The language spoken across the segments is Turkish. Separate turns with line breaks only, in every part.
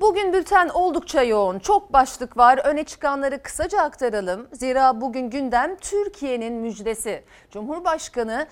Bugün bülten oldukça yoğun. Çok başlık var. Öne çıkanları kısaca aktaralım. Zira bugün gündem Türkiye'nin müjdesi. Cumhurbaşkanı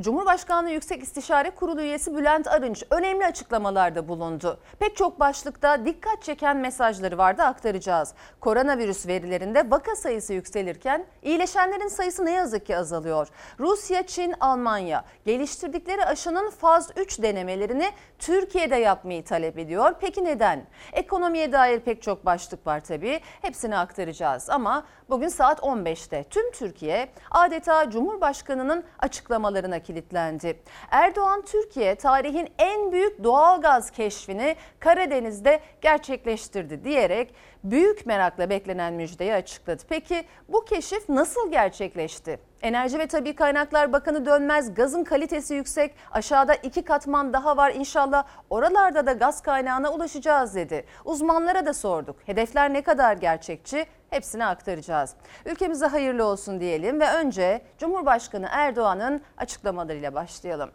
Cumhurbaşkanlığı Yüksek İstişare Kurulu üyesi Bülent Arınç önemli açıklamalarda bulundu. Pek çok başlıkta dikkat çeken mesajları vardı aktaracağız. Koronavirüs verilerinde vaka sayısı yükselirken iyileşenlerin sayısı ne yazık ki azalıyor. Rusya, Çin, Almanya geliştirdikleri aşının faz 3 denemelerini Türkiye'de yapmayı talep ediyor. Peki neden? Ekonomiye dair pek çok başlık var tabii. Hepsini aktaracağız ama bugün saat 15'te tüm Türkiye adeta Cumhurbaşkanı'nın açıklamalarına kilitlendi. Erdoğan Türkiye tarihin en büyük doğalgaz keşfini Karadeniz'de gerçekleştirdi diyerek büyük merakla beklenen müjdeyi açıkladı. Peki bu keşif nasıl gerçekleşti? Enerji ve Tabi Kaynaklar Bakanı Dönmez gazın kalitesi yüksek aşağıda iki katman daha var inşallah oralarda da gaz kaynağına ulaşacağız dedi. Uzmanlara da sorduk hedefler ne kadar gerçekçi hepsini aktaracağız. Ülkemize hayırlı olsun diyelim ve önce Cumhurbaşkanı Erdoğan'ın açıklamalarıyla başlayalım.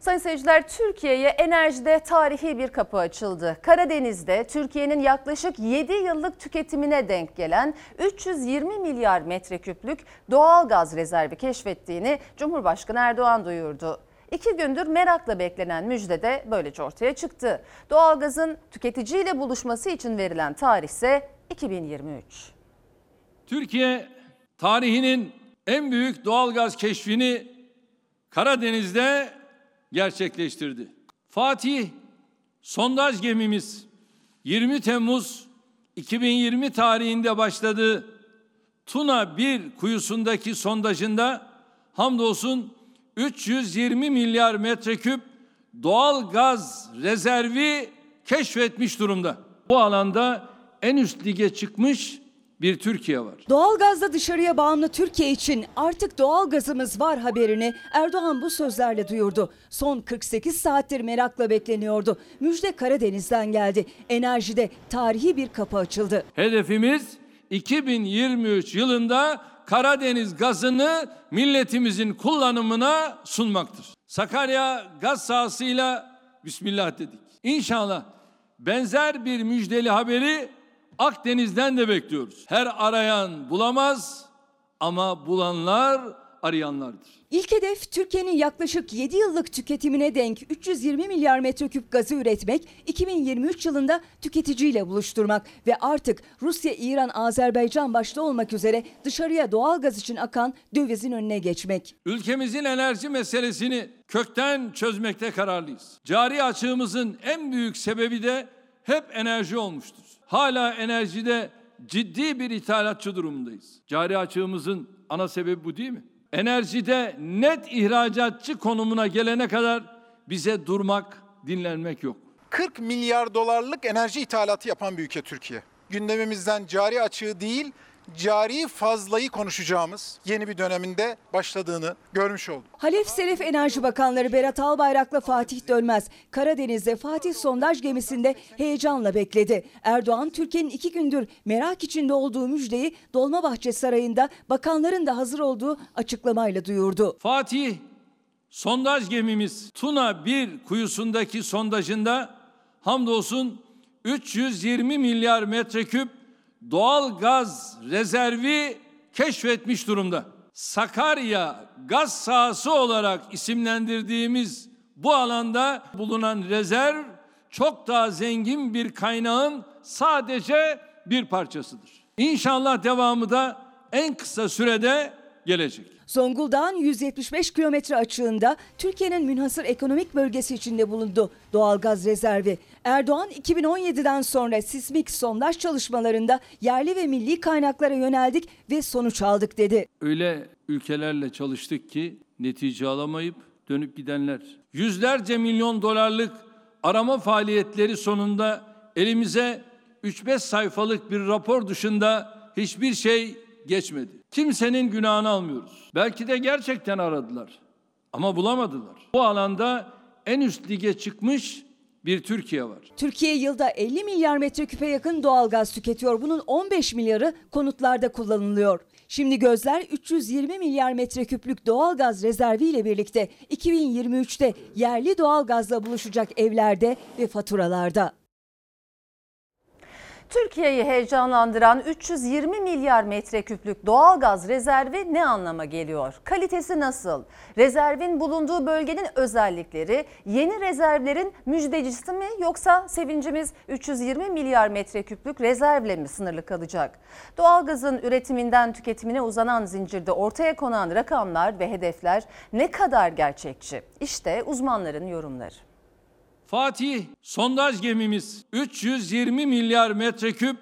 Sayın seyirciler Türkiye'ye enerjide tarihi bir kapı açıldı. Karadeniz'de Türkiye'nin yaklaşık 7 yıllık tüketimine denk gelen 320 milyar metreküplük doğal gaz rezervi keşfettiğini Cumhurbaşkanı Erdoğan duyurdu. İki gündür merakla beklenen müjde de böylece ortaya çıktı. Doğalgazın tüketiciyle buluşması için verilen tarih ise 2023.
Türkiye tarihinin en büyük doğalgaz keşfini Karadeniz'de gerçekleştirdi. Fatih sondaj gemimiz 20 Temmuz 2020 tarihinde başladığı Tuna 1 kuyusundaki sondajında hamdolsun 320 milyar metreküp doğal gaz rezervi keşfetmiş durumda. Bu alanda en üst lige çıkmış bir Türkiye var.
Doğalgazla dışarıya bağımlı Türkiye için artık doğalgazımız var haberini Erdoğan bu sözlerle duyurdu. Son 48 saattir merakla bekleniyordu. Müjde Karadeniz'den geldi. Enerjide tarihi bir kapı açıldı.
Hedefimiz 2023 yılında Karadeniz gazını milletimizin kullanımına sunmaktır. Sakarya gaz sahasıyla Bismillah dedik. İnşallah benzer bir müjdeli haberi Akdeniz'den de bekliyoruz. Her arayan bulamaz ama bulanlar arayanlardır.
İlk hedef Türkiye'nin yaklaşık 7 yıllık tüketimine denk 320 milyar metreküp gazı üretmek, 2023 yılında tüketiciyle buluşturmak ve artık Rusya, İran, Azerbaycan başta olmak üzere dışarıya doğal gaz için akan dövizin önüne geçmek.
Ülkemizin enerji meselesini kökten çözmekte kararlıyız. Cari açığımızın en büyük sebebi de hep enerji olmuştur hala enerjide ciddi bir ithalatçı durumundayız. Cari açığımızın ana sebebi bu değil mi? Enerjide net ihracatçı konumuna gelene kadar bize durmak, dinlenmek yok.
40 milyar dolarlık enerji ithalatı yapan bir ülke Türkiye. Gündemimizden cari açığı değil, cari fazlayı konuşacağımız yeni bir döneminde başladığını görmüş olduk.
Halef Selef Enerji Bakanları Berat Albayrak'la Fatih Dönmez Karadeniz'de Fatih sondaj gemisinde heyecanla bekledi. Erdoğan Türkiye'nin iki gündür merak içinde olduğu müjdeyi Dolmabahçe Sarayı'nda bakanların da hazır olduğu açıklamayla duyurdu.
Fatih sondaj gemimiz Tuna 1 kuyusundaki sondajında hamdolsun 320 milyar metreküp doğal gaz rezervi keşfetmiş durumda. Sakarya gaz sahası olarak isimlendirdiğimiz bu alanda bulunan rezerv çok daha zengin bir kaynağın sadece bir parçasıdır. İnşallah devamı da en kısa sürede gelecek.
Zonguldak'ın 175 kilometre açığında Türkiye'nin münhasır ekonomik bölgesi içinde bulundu doğalgaz rezervi. Erdoğan 2017'den sonra sismik sondaj çalışmalarında yerli ve milli kaynaklara yöneldik ve sonuç aldık dedi.
Öyle ülkelerle çalıştık ki netice alamayıp dönüp gidenler. Yüzlerce milyon dolarlık arama faaliyetleri sonunda elimize 3-5 sayfalık bir rapor dışında hiçbir şey geçmedi. Kimsenin günahını almıyoruz. Belki de gerçekten aradılar ama bulamadılar. Bu alanda en üst lige çıkmış bir Türkiye var.
Türkiye yılda 50 milyar metreküpe yakın doğal gaz tüketiyor. Bunun 15 milyarı konutlarda kullanılıyor. Şimdi gözler 320 milyar metreküplük doğal gaz rezervi ile birlikte 2023'te yerli doğal gazla buluşacak evlerde ve faturalarda.
Türkiye'yi heyecanlandıran 320 milyar metreküplük doğalgaz rezervi ne anlama geliyor? Kalitesi nasıl? Rezervin bulunduğu bölgenin özellikleri yeni rezervlerin müjdecisi mi yoksa sevincimiz 320 milyar metreküplük rezervle mi sınırlı kalacak? Doğalgazın üretiminden tüketimine uzanan zincirde ortaya konan rakamlar ve hedefler ne kadar gerçekçi? İşte uzmanların yorumları.
Fatih sondaj gemimiz 320 milyar metreküp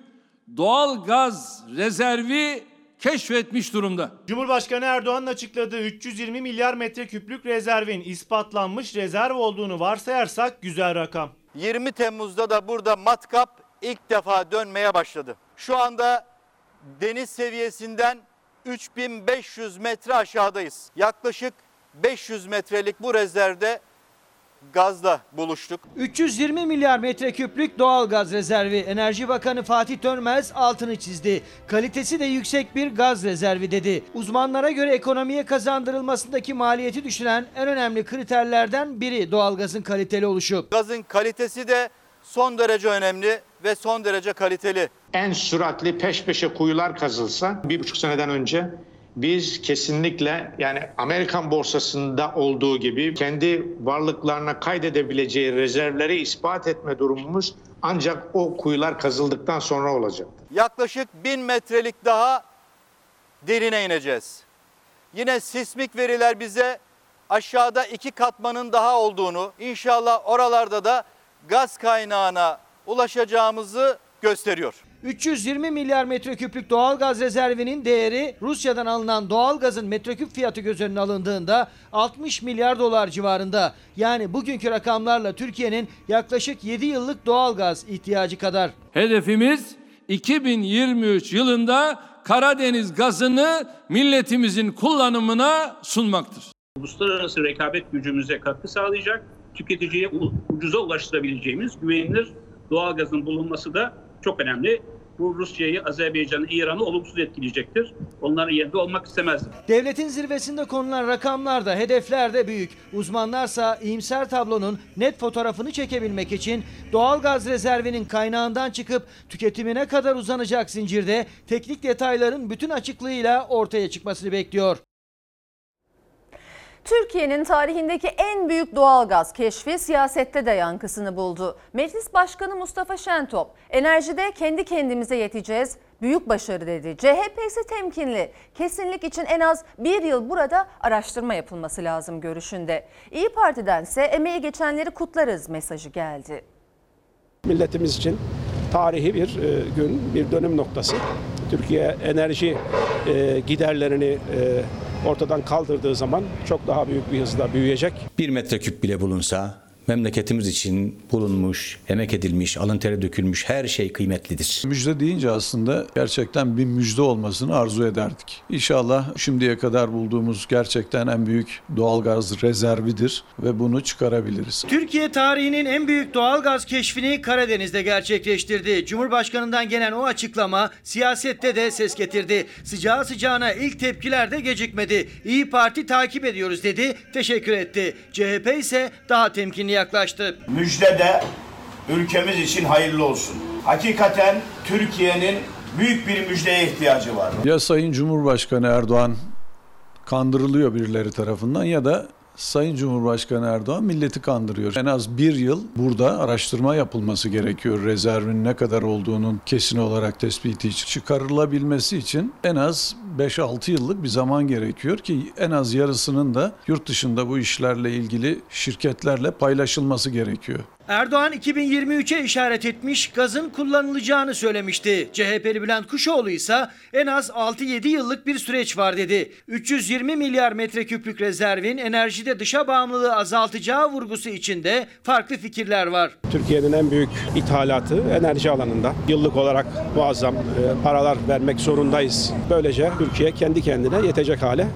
doğal gaz rezervi keşfetmiş durumda.
Cumhurbaşkanı Erdoğan'ın açıkladığı 320 milyar metreküplük rezervin ispatlanmış rezerv olduğunu varsayarsak güzel rakam.
20 Temmuz'da da burada matkap ilk defa dönmeye başladı. Şu anda deniz seviyesinden 3500 metre aşağıdayız. Yaklaşık 500 metrelik bu rezervde gazla buluştuk.
320 milyar metreküplük doğal gaz rezervi. Enerji Bakanı Fatih Dönmez altını çizdi. Kalitesi de yüksek bir gaz rezervi dedi. Uzmanlara göre ekonomiye kazandırılmasındaki maliyeti düşüren en önemli kriterlerden biri doğalgazın kaliteli oluşu.
Gazın kalitesi de son derece önemli ve son derece kaliteli.
en süratli peş peşe kuyular kazılsa bir buçuk seneden önce biz kesinlikle yani Amerikan borsasında olduğu gibi kendi varlıklarına kaydedebileceği rezervleri ispat etme durumumuz ancak o kuyular kazıldıktan sonra olacak.
Yaklaşık 1000 metrelik daha derine ineceğiz. Yine sismik veriler bize aşağıda iki katmanın daha olduğunu, inşallah oralarda da gaz kaynağına ulaşacağımızı gösteriyor.
320 milyar metreküplük doğal gaz rezervinin değeri Rusya'dan alınan doğal gazın metreküp fiyatı göz önüne alındığında 60 milyar dolar civarında. Yani bugünkü rakamlarla Türkiye'nin yaklaşık 7 yıllık doğal gaz ihtiyacı kadar.
Hedefimiz 2023 yılında Karadeniz gazını milletimizin kullanımına sunmaktır.
uluslararası rekabet gücümüze katkı sağlayacak, tüketiciye ucuza ulaştırabileceğimiz güvenilir doğalgazın bulunması da çok önemli. Bu Rusya'yı, Azerbaycan'ı, İran'ı olumsuz etkileyecektir. Onların yerinde olmak istemezdim.
Devletin zirvesinde konulan rakamlar da hedefler de büyük. Uzmanlarsa iyimser tablonun net fotoğrafını çekebilmek için doğal gaz rezervinin kaynağından çıkıp tüketimine kadar uzanacak zincirde teknik detayların bütün açıklığıyla ortaya çıkmasını bekliyor.
Türkiye'nin tarihindeki en büyük doğalgaz keşfi siyasette de yankısını buldu. Meclis Başkanı Mustafa Şentop, enerjide kendi kendimize yeteceğiz, büyük başarı dedi. CHP ise temkinli, kesinlik için en az bir yıl burada araştırma yapılması lazım görüşünde. İyi Parti'dense emeği geçenleri kutlarız mesajı geldi.
milletimiz için tarihi bir e, gün, bir dönüm noktası. Türkiye enerji e, giderlerini e, ortadan kaldırdığı zaman çok daha büyük bir hızla büyüyecek.
bir metreküp bile bulunsa memleketimiz için bulunmuş, emek edilmiş, alın teri dökülmüş her şey kıymetlidir.
Müjde deyince aslında gerçekten bir müjde olmasını arzu ederdik. İnşallah şimdiye kadar bulduğumuz gerçekten en büyük doğalgaz rezervidir ve bunu çıkarabiliriz.
Türkiye tarihinin en büyük doğalgaz keşfini Karadeniz'de gerçekleştirdi. Cumhurbaşkanından gelen o açıklama siyasette de ses getirdi. Sıcağı sıcağına ilk tepkiler de gecikmedi. İyi Parti takip ediyoruz dedi, teşekkür etti. CHP ise daha temkinli yaklaştı.
Müjde de ülkemiz için hayırlı olsun. Hakikaten Türkiye'nin büyük bir müjdeye ihtiyacı var.
Ya Sayın Cumhurbaşkanı Erdoğan kandırılıyor birileri tarafından ya da Sayın Cumhurbaşkanı Erdoğan milleti kandırıyor. En az bir yıl burada araştırma yapılması gerekiyor. Rezervin ne kadar olduğunun kesin olarak tespiti için. Çıkarılabilmesi için en az 5-6 yıllık bir zaman gerekiyor ki en az yarısının da yurt dışında bu işlerle ilgili şirketlerle paylaşılması gerekiyor.
Erdoğan 2023'e işaret etmiş, gazın kullanılacağını söylemişti. CHP'li Bülent Kuşoğlu ise en az 6-7 yıllık bir süreç var dedi. 320 milyar metreküplük rezervin enerjide dışa bağımlılığı azaltacağı vurgusu içinde farklı fikirler var.
Türkiye'nin en büyük ithalatı enerji alanında. Yıllık olarak muazzam e, paralar vermek zorundayız. Böylece Türkiye kendi kendine yetecek hale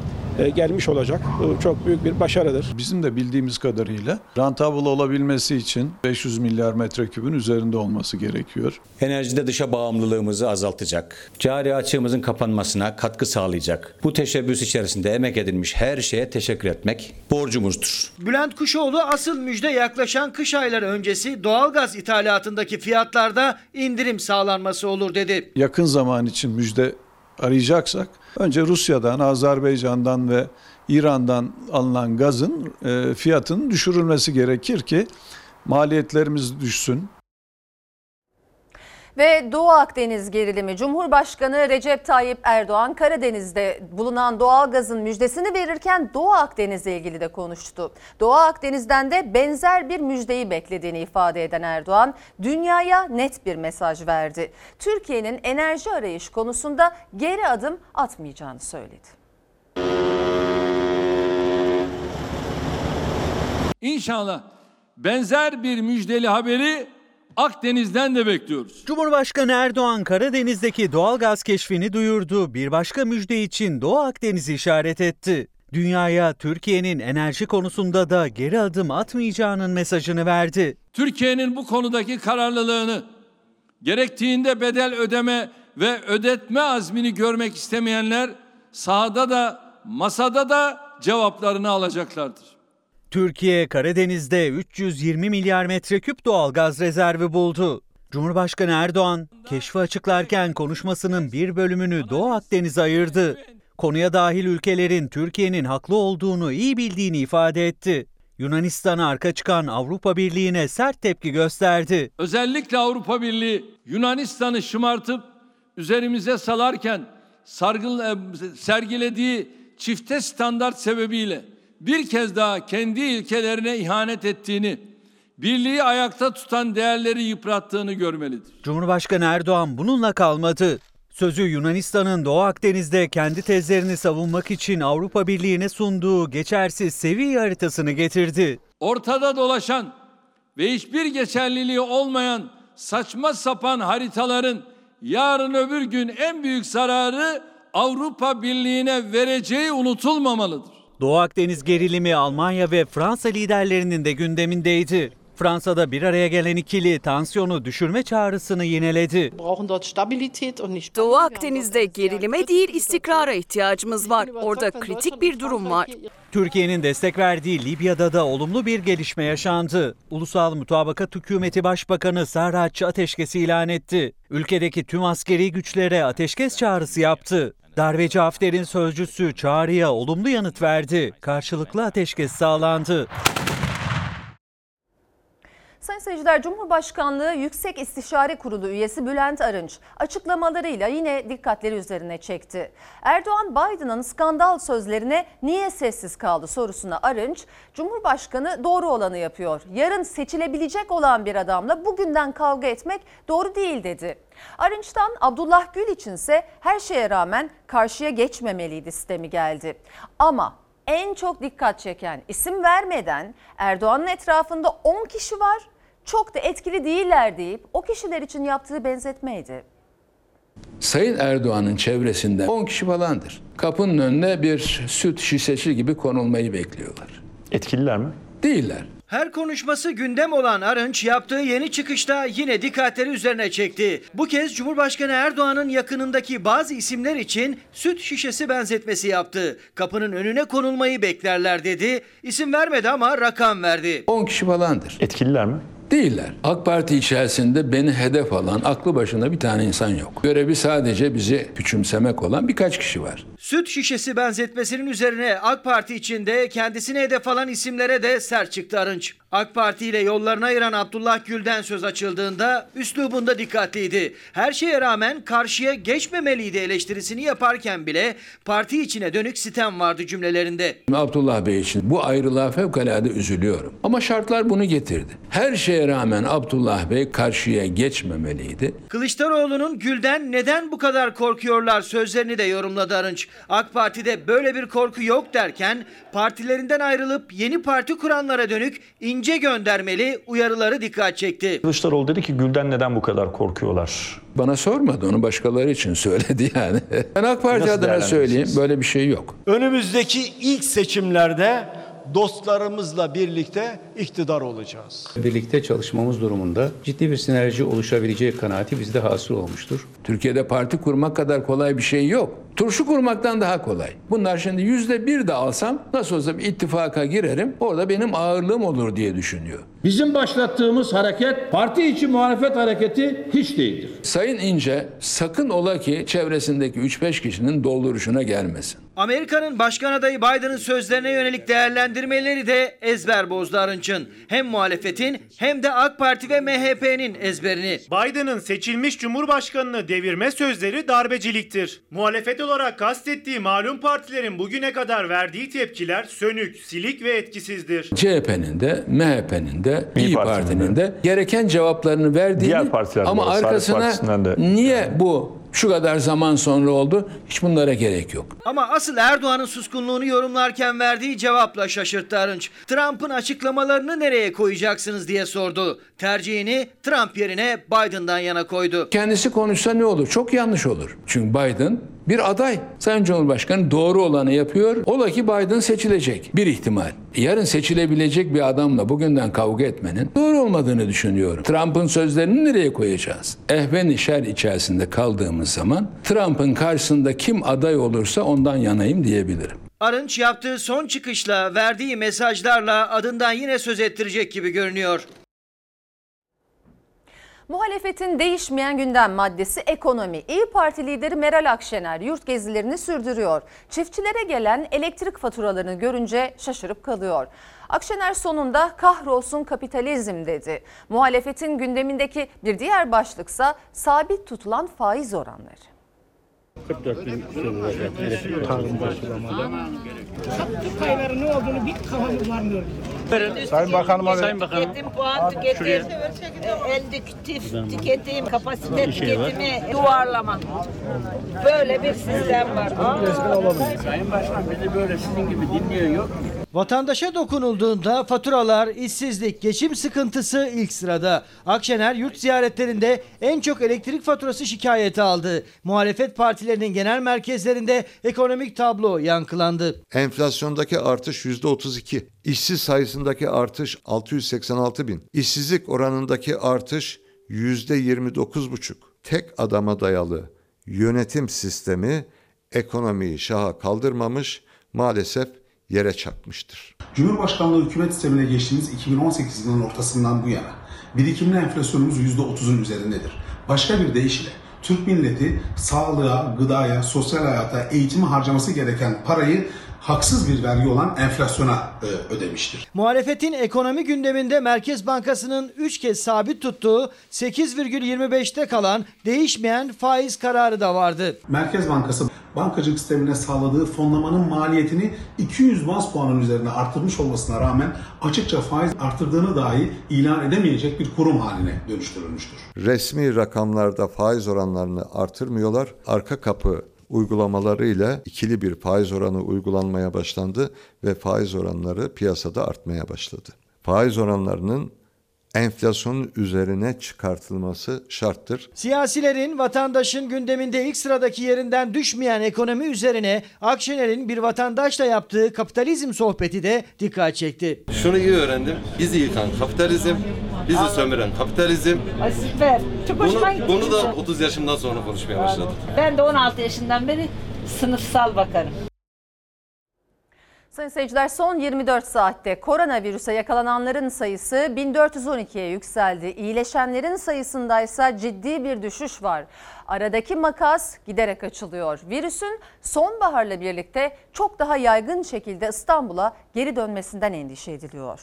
gelmiş olacak. Bu çok büyük bir başarıdır.
Bizim de bildiğimiz kadarıyla rentable olabilmesi için 500 milyar metrekübün üzerinde olması gerekiyor.
Enerjide dışa bağımlılığımızı azaltacak, cari açığımızın kapanmasına katkı sağlayacak. Bu teşebbüs içerisinde emek edilmiş her şeye teşekkür etmek borcumuzdur.
Bülent Kuşoğlu asıl müjde yaklaşan kış ayları öncesi doğalgaz ithalatındaki fiyatlarda indirim sağlanması olur dedi.
Yakın zaman için müjde arayacaksak önce Rusya'dan, Azerbaycan'dan ve İran'dan alınan gazın e, fiyatının düşürülmesi gerekir ki maliyetlerimiz düşsün.
Ve Doğu Akdeniz gerilimi Cumhurbaşkanı Recep Tayyip Erdoğan Karadeniz'de bulunan doğalgazın müjdesini verirken Doğu Akdeniz'le ilgili de konuştu. Doğu Akdeniz'den de benzer bir müjdeyi beklediğini ifade eden Erdoğan dünyaya net bir mesaj verdi. Türkiye'nin enerji arayış konusunda geri adım atmayacağını söyledi.
İnşallah benzer bir müjdeli haberi Akdeniz'den de bekliyoruz.
Cumhurbaşkanı Erdoğan Karadeniz'deki doğalgaz keşfini duyurdu. Bir başka müjde için Doğu Akdeniz'i işaret etti. Dünyaya Türkiye'nin enerji konusunda da geri adım atmayacağının mesajını verdi.
Türkiye'nin bu konudaki kararlılığını, gerektiğinde bedel ödeme ve ödetme azmini görmek istemeyenler sahada da masada da cevaplarını alacaklardır.
Türkiye Karadeniz'de 320 milyar metreküp doğalgaz rezervi buldu. Cumhurbaşkanı Erdoğan keşfi açıklarken konuşmasının bir bölümünü Doğu Akdeniz'e ayırdı. Konuya dahil ülkelerin Türkiye'nin haklı olduğunu iyi bildiğini ifade etti. Yunanistan'a arka çıkan Avrupa Birliği'ne sert tepki gösterdi.
Özellikle Avrupa Birliği Yunanistan'ı şımartıp üzerimize salarken sargıl, e, sergilediği çifte standart sebebiyle bir kez daha kendi ilkelerine ihanet ettiğini, birliği ayakta tutan değerleri yıprattığını görmelidir.
Cumhurbaşkanı Erdoğan bununla kalmadı. Sözü Yunanistan'ın Doğu Akdeniz'de kendi tezlerini savunmak için Avrupa Birliği'ne sunduğu geçersiz seviye haritasını getirdi.
Ortada dolaşan ve hiçbir geçerliliği olmayan saçma sapan haritaların yarın öbür gün en büyük zararı Avrupa Birliği'ne vereceği unutulmamalıdır.
Doğu Akdeniz gerilimi Almanya ve Fransa liderlerinin de gündemindeydi. Fransa'da bir araya gelen ikili tansiyonu düşürme çağrısını yineledi.
Doğu Akdeniz'de gerilime değil istikrara ihtiyacımız var. Orada kritik bir durum var.
Türkiye'nin destek verdiği Libya'da da olumlu bir gelişme yaşandı. Ulusal Mutabakat Hükümeti Başbakanı Serhatçı ateşkesi ilan etti. Ülkedeki tüm askeri güçlere ateşkes çağrısı yaptı. Darbeci Hafter'in sözcüsü çağrıya olumlu yanıt verdi. Karşılıklı ateşkes sağlandı.
Sayın seyirciler Cumhurbaşkanlığı Yüksek İstişare Kurulu üyesi Bülent Arınç açıklamalarıyla yine dikkatleri üzerine çekti. Erdoğan Biden'ın skandal sözlerine niye sessiz kaldı sorusuna Arınç, Cumhurbaşkanı doğru olanı yapıyor. Yarın seçilebilecek olan bir adamla bugünden kavga etmek doğru değil dedi. Arınç'tan Abdullah Gül içinse her şeye rağmen karşıya geçmemeliydi sistemi geldi. Ama en çok dikkat çeken isim vermeden Erdoğan'ın etrafında 10 kişi var çok da etkili değiller deyip o kişiler için yaptığı benzetmeydi.
Sayın Erdoğan'ın çevresinde 10 kişi falandır. Kapının önüne bir süt şişesi gibi konulmayı bekliyorlar.
Etkililer mi?
Değiller.
Her konuşması gündem olan Arınç yaptığı yeni çıkışta yine dikkatleri üzerine çekti. Bu kez Cumhurbaşkanı Erdoğan'ın yakınındaki bazı isimler için süt şişesi benzetmesi yaptı. Kapının önüne konulmayı beklerler dedi. İsim vermedi ama rakam verdi.
10 kişi falandır.
Etkililer mi?
Değiller. AK Parti içerisinde beni hedef alan aklı başında bir tane insan yok. Görevi sadece bizi küçümsemek olan birkaç kişi var.
Süt şişesi benzetmesinin üzerine AK Parti içinde kendisine hedef alan isimlere de sert çıktı Arınç. AK Parti ile yollarını ayıran Abdullah Gül'den söz açıldığında üslubunda dikkatliydi. Her şeye rağmen karşıya geçmemeliydi eleştirisini yaparken bile parti içine dönük sitem vardı cümlelerinde.
Abdullah Bey için bu ayrılığa fevkalade üzülüyorum. Ama şartlar bunu getirdi. Her şeye rağmen Abdullah Bey karşıya geçmemeliydi.
Kılıçdaroğlu'nun Gül'den neden bu kadar korkuyorlar sözlerini de yorumladı Arınç. AK Parti'de böyle bir korku yok derken partilerinden ayrılıp yeni parti kuranlara dönük ince göndermeli uyarıları dikkat çekti.
Kılıçdaroğlu dedi ki Gül'den neden bu kadar korkuyorlar?
Bana sormadı onu başkaları için söyledi yani. Ben AK Parti
Nasıl
adına söyleyeyim böyle bir şey yok.
Önümüzdeki ilk seçimlerde dostlarımızla birlikte iktidar olacağız.
Birlikte çalışmamız durumunda ciddi bir sinerji oluşabileceği kanaati bizde hasıl olmuştur.
Türkiye'de parti kurmak kadar kolay bir şey yok. Turşu kurmaktan daha kolay. Bunlar şimdi yüzde bir de alsam nasıl olsa bir ittifaka girerim. Orada benim ağırlığım olur diye düşünüyor.
Bizim başlattığımız hareket parti içi muhalefet hareketi hiç değildir.
Sayın İnce sakın ola ki çevresindeki 3-5 kişinin dolduruşuna gelmesin.
Amerika'nın başkan adayı Biden'ın sözlerine yönelik değerlendirmeleri de ezber bozdu Arınç'ın. Hem muhalefetin hem de AK Parti ve MHP'nin ezberini.
Biden'ın seçilmiş cumhurbaşkanını devirme sözleri darbeciliktir. Muhalefet olarak kastettiği malum partilerin bugüne kadar verdiği tepkiler sönük, silik ve etkisizdir.
CHP'nin de MHP'nin de
İYİ Parti'nin
Parti'nin de gereken cevaplarını verdiğini
Diğer partiler de
ama arkasına niye bu şu kadar zaman sonra oldu hiç bunlara gerek yok.
Ama asıl Erdoğan'ın suskunluğunu yorumlarken verdiği cevapla şaşırttı Arınç. Trump'ın açıklamalarını nereye koyacaksınız diye sordu. Tercihini Trump yerine Biden'dan yana koydu.
Kendisi konuşsa ne olur? Çok yanlış olur. Çünkü Biden bir aday. Sayın Cumhurbaşkanı doğru olanı yapıyor. Ola ki Biden seçilecek. Bir ihtimal. Yarın seçilebilecek bir adamla bugünden kavga etmenin doğru olmadığını düşünüyorum. Trump'ın sözlerini nereye koyacağız? Ehven şer içerisinde kaldığımız zaman Trump'ın karşısında kim aday olursa ondan yanayım diyebilirim.
Arınç yaptığı son çıkışla verdiği mesajlarla adından yine söz ettirecek gibi görünüyor.
Muhalefetin değişmeyen gündem maddesi ekonomi. İyi Parti lideri Meral Akşener yurt gezilerini sürdürüyor. Çiftçilere gelen elektrik faturalarını görünce şaşırıp kalıyor. Akşener sonunda kahrolsun kapitalizm dedi. Muhalefetin gündemindeki bir diğer başlıksa sabit tutulan faiz oranları.
44 bin tarım başlamada. Sattık payları ne olduğunu bir kafamız varmıyor. Sayın Bakanıma Sayın Bakanım.
Tüketim, puan tüketim, e, tüketim, kapasite tüketimi, duvarlama. Böyle bir sistem var.
Sayın Başkan bizi böyle sizin gibi dinliyor yok.
Vatandaşa dokunulduğunda faturalar, işsizlik, geçim sıkıntısı ilk sırada. Akşener yurt ziyaretlerinde en çok elektrik faturası şikayeti aldı. Muhalefet partilerinin genel merkezlerinde ekonomik tablo yankılandı.
Enflasyondaki artış %32, işsiz sayısındaki artış 686 bin, işsizlik oranındaki artış %29,5. Tek adama dayalı yönetim sistemi ekonomiyi şaha kaldırmamış, maalesef yere çakmıştır.
Cumhurbaşkanlığı hükümet sistemine geçtiğimiz 2018 yılının ortasından bu yana birikimli enflasyonumuz %30'un üzerindedir. Başka bir deyişle Türk milleti sağlığa, gıdaya, sosyal hayata, eğitime harcaması gereken parayı haksız bir vergi olan enflasyona e, ödemiştir.
Muhalefetin ekonomi gündeminde Merkez Bankası'nın 3 kez sabit tuttuğu 8,25'te kalan değişmeyen faiz kararı da vardı.
Merkez Bankası bankacılık sistemine sağladığı fonlamanın maliyetini 200 baz puanın üzerine arttırmış olmasına rağmen açıkça faiz arttırdığını dahi ilan edemeyecek bir kurum haline dönüştürülmüştür.
Resmi rakamlarda faiz oranlarını artırmıyorlar. Arka kapı uygulamalarıyla ikili bir faiz oranı uygulanmaya başlandı ve faiz oranları piyasada artmaya başladı. Faiz oranlarının enflasyonun üzerine çıkartılması şarttır.
Siyasilerin vatandaşın gündeminde ilk sıradaki yerinden düşmeyen ekonomi üzerine Akşener'in bir vatandaşla yaptığı kapitalizm sohbeti de dikkat çekti.
Şunu iyi öğrendim. Bizi yıkan kapitalizm, bizi sömüren kapitalizm.
Ay süper. Çok
Bunu,
hoşuma gitti.
bunu da 30 yaşımdan sonra konuşmaya başladım.
Ben de 16 yaşından beri sınıfsal bakarım.
Sayın seyirciler son 24 saatte koronavirüse yakalananların sayısı 1412'ye yükseldi. İyileşenlerin sayısında ise ciddi bir düşüş var. Aradaki makas giderek açılıyor. Virüsün sonbaharla birlikte çok daha yaygın şekilde İstanbul'a geri dönmesinden endişe ediliyor.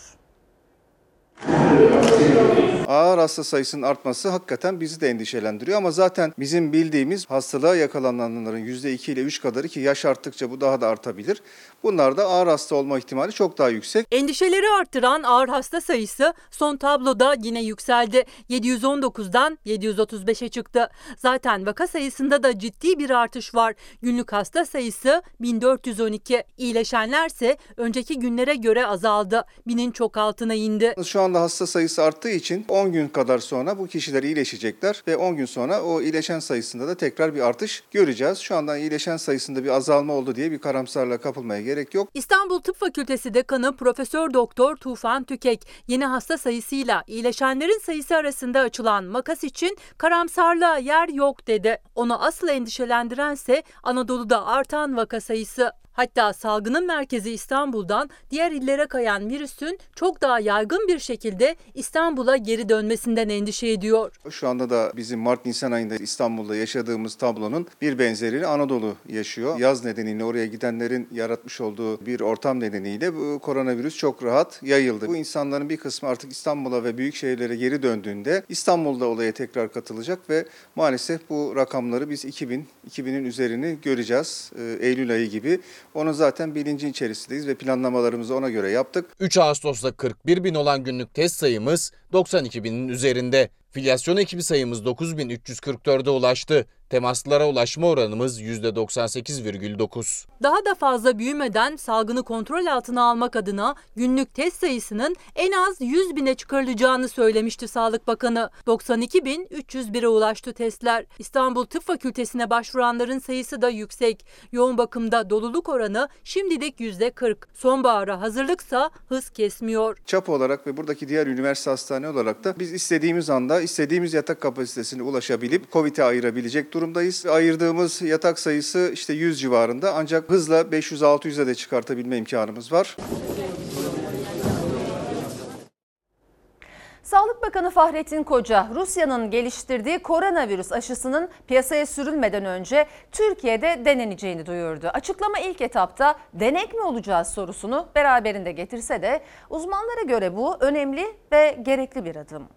Ağır hasta sayısının artması hakikaten bizi de endişelendiriyor ama zaten bizim bildiğimiz hastalığa yakalananların %2 ile 3 kadarı ki yaş arttıkça bu daha da artabilir. Bunlarda ağır hasta olma ihtimali çok daha yüksek.
Endişeleri arttıran ağır hasta sayısı son tabloda yine yükseldi. 719'dan 735'e çıktı. Zaten vaka sayısında da ciddi bir artış var. Günlük hasta sayısı 1412. İyileşenlerse önceki günlere göre azaldı. Binin çok altına indi.
Şu anda hasta sayısı arttığı için 10 gün kadar sonra bu kişiler iyileşecekler ve 10 gün sonra o iyileşen sayısında da tekrar bir artış göreceğiz. Şu anda iyileşen sayısında bir azalma oldu diye bir karamsarlığa kapılmaya gerek yok.
İstanbul Tıp Fakültesi Dekanı Profesör Doktor Tufan Tükek yeni hasta sayısıyla iyileşenlerin sayısı arasında açılan makas için karamsarlığa yer yok dedi. Onu asıl endişelendirense Anadolu'da artan vaka sayısı. Hatta salgının merkezi İstanbul'dan diğer illere kayan virüsün çok daha yaygın bir şekilde İstanbul'a geri dönmesinden endişe ediyor.
Şu anda da bizim Mart-Nisan ayında İstanbul'da yaşadığımız tablonun bir benzerini Anadolu yaşıyor. Yaz nedeniyle oraya gidenlerin yaratmış olduğu bir ortam nedeniyle bu koronavirüs çok rahat yayıldı. Bu insanların bir kısmı artık İstanbul'a ve büyük şehirlere geri döndüğünde İstanbul'da olaya tekrar katılacak ve maalesef bu rakamları biz 2000, 2000'in üzerini göreceğiz e, Eylül ayı gibi. Onun zaten bilincin içerisindeyiz ve planlamalarımızı ona göre yaptık.
3 Ağustos'ta 41 bin olan günlük test sayımız 92 binin üzerinde. Filyasyon ekibi sayımız 9344'e ulaştı. Temaslılara ulaşma oranımız %98,9.
Daha da fazla büyümeden salgını kontrol altına almak adına günlük test sayısının en az 100 bine çıkarılacağını söylemişti Sağlık Bakanı. 92.301'e ulaştı testler. İstanbul Tıp Fakültesine başvuranların sayısı da yüksek. Yoğun bakımda doluluk oranı şimdilik %40. Sonbahara hazırlıksa hız kesmiyor.
Çap olarak ve buradaki diğer üniversite hastane olarak da biz istediğimiz anda istediğimiz yatak kapasitesine ulaşabilip COVID'e ayırabilecek durumdayız. Ayırdığımız yatak sayısı işte 100 civarında ancak hızla 500-600'e de çıkartabilme imkanımız var.
Sağlık Bakanı Fahrettin Koca, Rusya'nın geliştirdiği koronavirüs aşısının piyasaya sürülmeden önce Türkiye'de deneneceğini duyurdu. Açıklama ilk etapta denek mi olacağız sorusunu beraberinde getirse de uzmanlara göre bu önemli ve gerekli bir adım.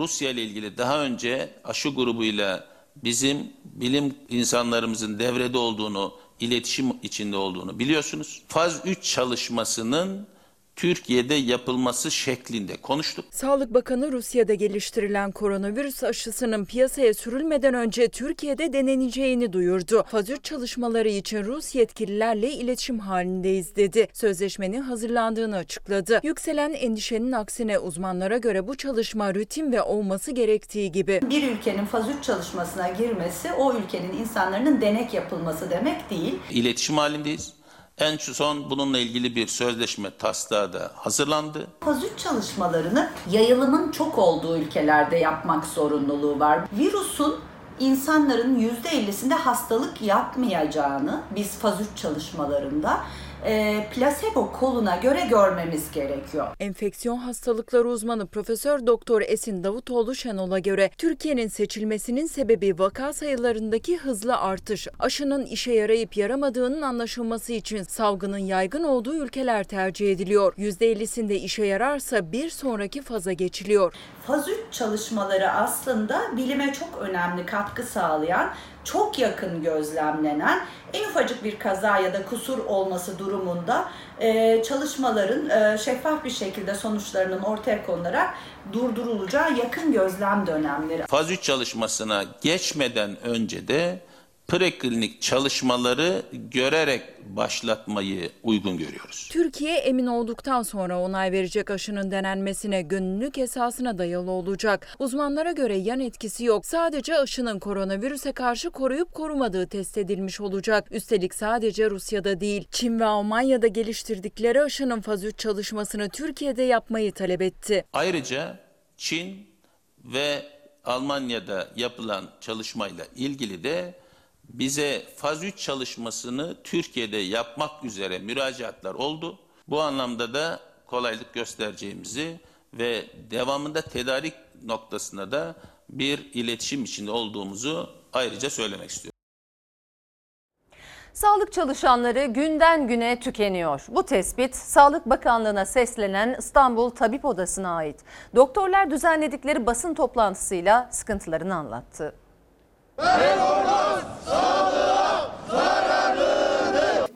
Rusya ile ilgili daha önce aşı grubuyla bizim bilim insanlarımızın devrede olduğunu, iletişim içinde olduğunu biliyorsunuz. Faz 3 çalışmasının Türkiye'de yapılması şeklinde konuştuk.
Sağlık Bakanı Rusya'da geliştirilen koronavirüs aşısının piyasaya sürülmeden önce Türkiye'de deneneceğini duyurdu. Faz 3 çalışmaları için Rus yetkililerle iletişim halindeyiz dedi. Sözleşmenin hazırlandığını açıkladı. Yükselen endişenin aksine uzmanlara göre bu çalışma rutin ve olması gerektiği gibi.
Bir ülkenin faz 3 çalışmasına girmesi o ülkenin insanların denek yapılması demek değil.
İletişim halindeyiz. En son bununla ilgili bir sözleşme taslağı da hazırlandı.
Faz 3 çalışmalarını yayılımın çok olduğu ülkelerde yapmak zorunluluğu var. Virüsün insanların %50'sinde hastalık yapmayacağını biz faz 3 çalışmalarında e, plasebo koluna göre görmemiz gerekiyor.
Enfeksiyon hastalıkları uzmanı Profesör Doktor Esin Davutoğlu Şenol'a göre Türkiye'nin seçilmesinin sebebi vaka sayılarındaki hızlı artış. Aşının işe yarayıp yaramadığının anlaşılması için salgının yaygın olduğu ülkeler tercih ediliyor. %50'sinde işe yararsa bir sonraki faza geçiliyor.
Faz 3 çalışmaları aslında bilime çok önemli katkı sağlayan çok yakın gözlemlenen en ufacık bir kaza ya da kusur olması durumunda e, çalışmaların e, şeffaf bir şekilde sonuçlarının ortaya konularak durdurulacağı yakın gözlem dönemleri.
Faz 3 çalışmasına geçmeden önce de preklinik çalışmaları görerek başlatmayı uygun görüyoruz.
Türkiye emin olduktan sonra onay verecek aşının denenmesine gönüllülük esasına dayalı olacak. Uzmanlara göre yan etkisi yok. Sadece aşının koronavirüse karşı koruyup korumadığı test edilmiş olacak. Üstelik sadece Rusya'da değil, Çin ve Almanya'da geliştirdikleri aşının faz 3 çalışmasını Türkiye'de yapmayı talep etti.
Ayrıca Çin ve Almanya'da yapılan çalışmayla ilgili de bize faz 3 çalışmasını Türkiye'de yapmak üzere müracaatlar oldu. Bu anlamda da kolaylık göstereceğimizi ve devamında tedarik noktasında da bir iletişim içinde olduğumuzu ayrıca söylemek istiyorum.
Sağlık çalışanları günden güne tükeniyor. Bu tespit Sağlık Bakanlığı'na seslenen İstanbul Tabip Odası'na ait. Doktorlar düzenledikleri basın toplantısıyla sıkıntılarını anlattı.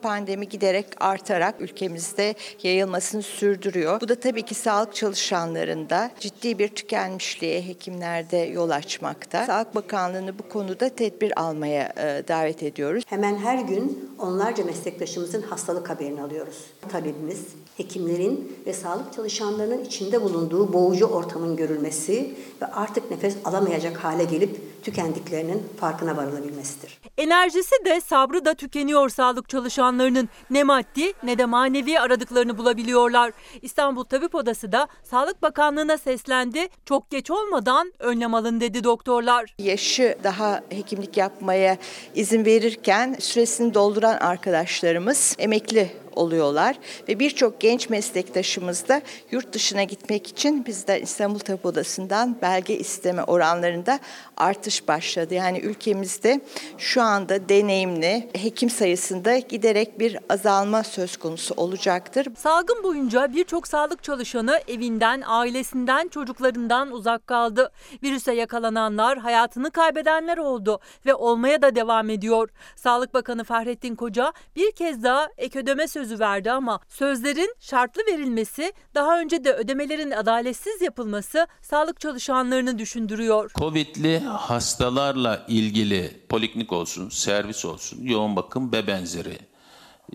Pandemi giderek artarak ülkemizde yayılmasını sürdürüyor. Bu da tabii ki sağlık çalışanlarında ciddi bir tükenmişliğe hekimlerde yol açmakta. Sağlık Bakanlığı'nı bu konuda tedbir almaya e, davet ediyoruz.
Hemen her gün onlarca meslektaşımızın hastalık haberini alıyoruz. Talebimiz hekimlerin ve sağlık çalışanlarının içinde bulunduğu boğucu ortamın görülmesi ve artık nefes alamayacak hale gelip tükendiklerinin farkına varılabilmesidir.
Enerjisi de sabrı da tükeniyor sağlık çalışanlarının. Ne maddi ne de manevi aradıklarını bulabiliyorlar. İstanbul Tabip Odası da Sağlık Bakanlığı'na seslendi. Çok geç olmadan önlem alın dedi doktorlar.
Yaşı daha hekimlik yapmaya izin verirken süresini dolduran arkadaşlarımız emekli oluyorlar ve birçok genç meslektaşımız da yurt dışına gitmek için bizden İstanbul Tabip Odası'ndan belge isteme oranlarında artış başladı. Yani ülkemizde şu anda deneyimli hekim sayısında giderek bir azalma söz konusu olacaktır.
Salgın boyunca birçok sağlık çalışanı evinden, ailesinden, çocuklarından uzak kaldı. Virüse yakalananlar, hayatını kaybedenler oldu ve olmaya da devam ediyor. Sağlık Bakanı Fahrettin Koca bir kez daha ek ödeme sözü verdi ama sözlerin şartlı verilmesi, daha önce de ödemelerin adaletsiz yapılması sağlık çalışanlarını düşündürüyor.
Covid'li hastalarla ilgili poliklinik olsun, servis olsun, yoğun bakım ve benzeri